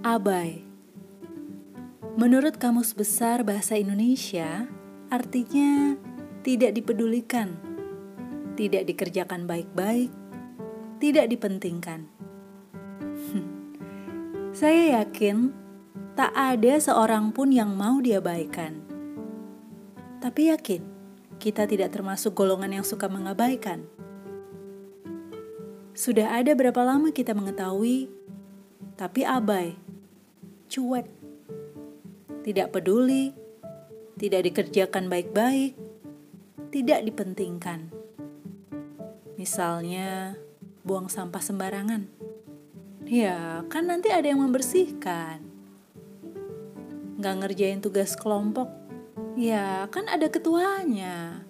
Abai. Menurut Kamus Besar Bahasa Indonesia, artinya tidak dipedulikan, tidak dikerjakan baik-baik, tidak dipentingkan. Saya yakin tak ada seorang pun yang mau diabaikan. Tapi yakin kita tidak termasuk golongan yang suka mengabaikan. Sudah ada berapa lama kita mengetahui, tapi abai cuek, tidak peduli, tidak dikerjakan baik-baik, tidak dipentingkan. Misalnya, buang sampah sembarangan. Ya, kan nanti ada yang membersihkan. Nggak ngerjain tugas kelompok. Ya, kan ada ketuanya.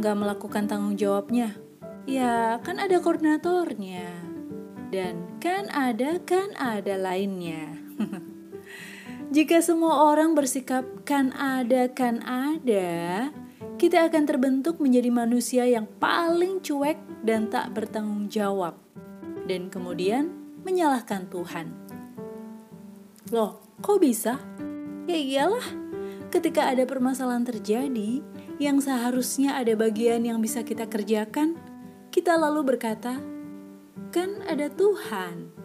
Nggak melakukan tanggung jawabnya. Ya, kan ada koordinatornya. Dan kan ada, kan ada lainnya. Jika semua orang bersikap kan ada, kan ada, kita akan terbentuk menjadi manusia yang paling cuek dan tak bertanggung jawab. Dan kemudian menyalahkan Tuhan. Loh, kok bisa? Ya iyalah, ketika ada permasalahan terjadi yang seharusnya ada bagian yang bisa kita kerjakan, kita lalu berkata, "Kan ada Tuhan."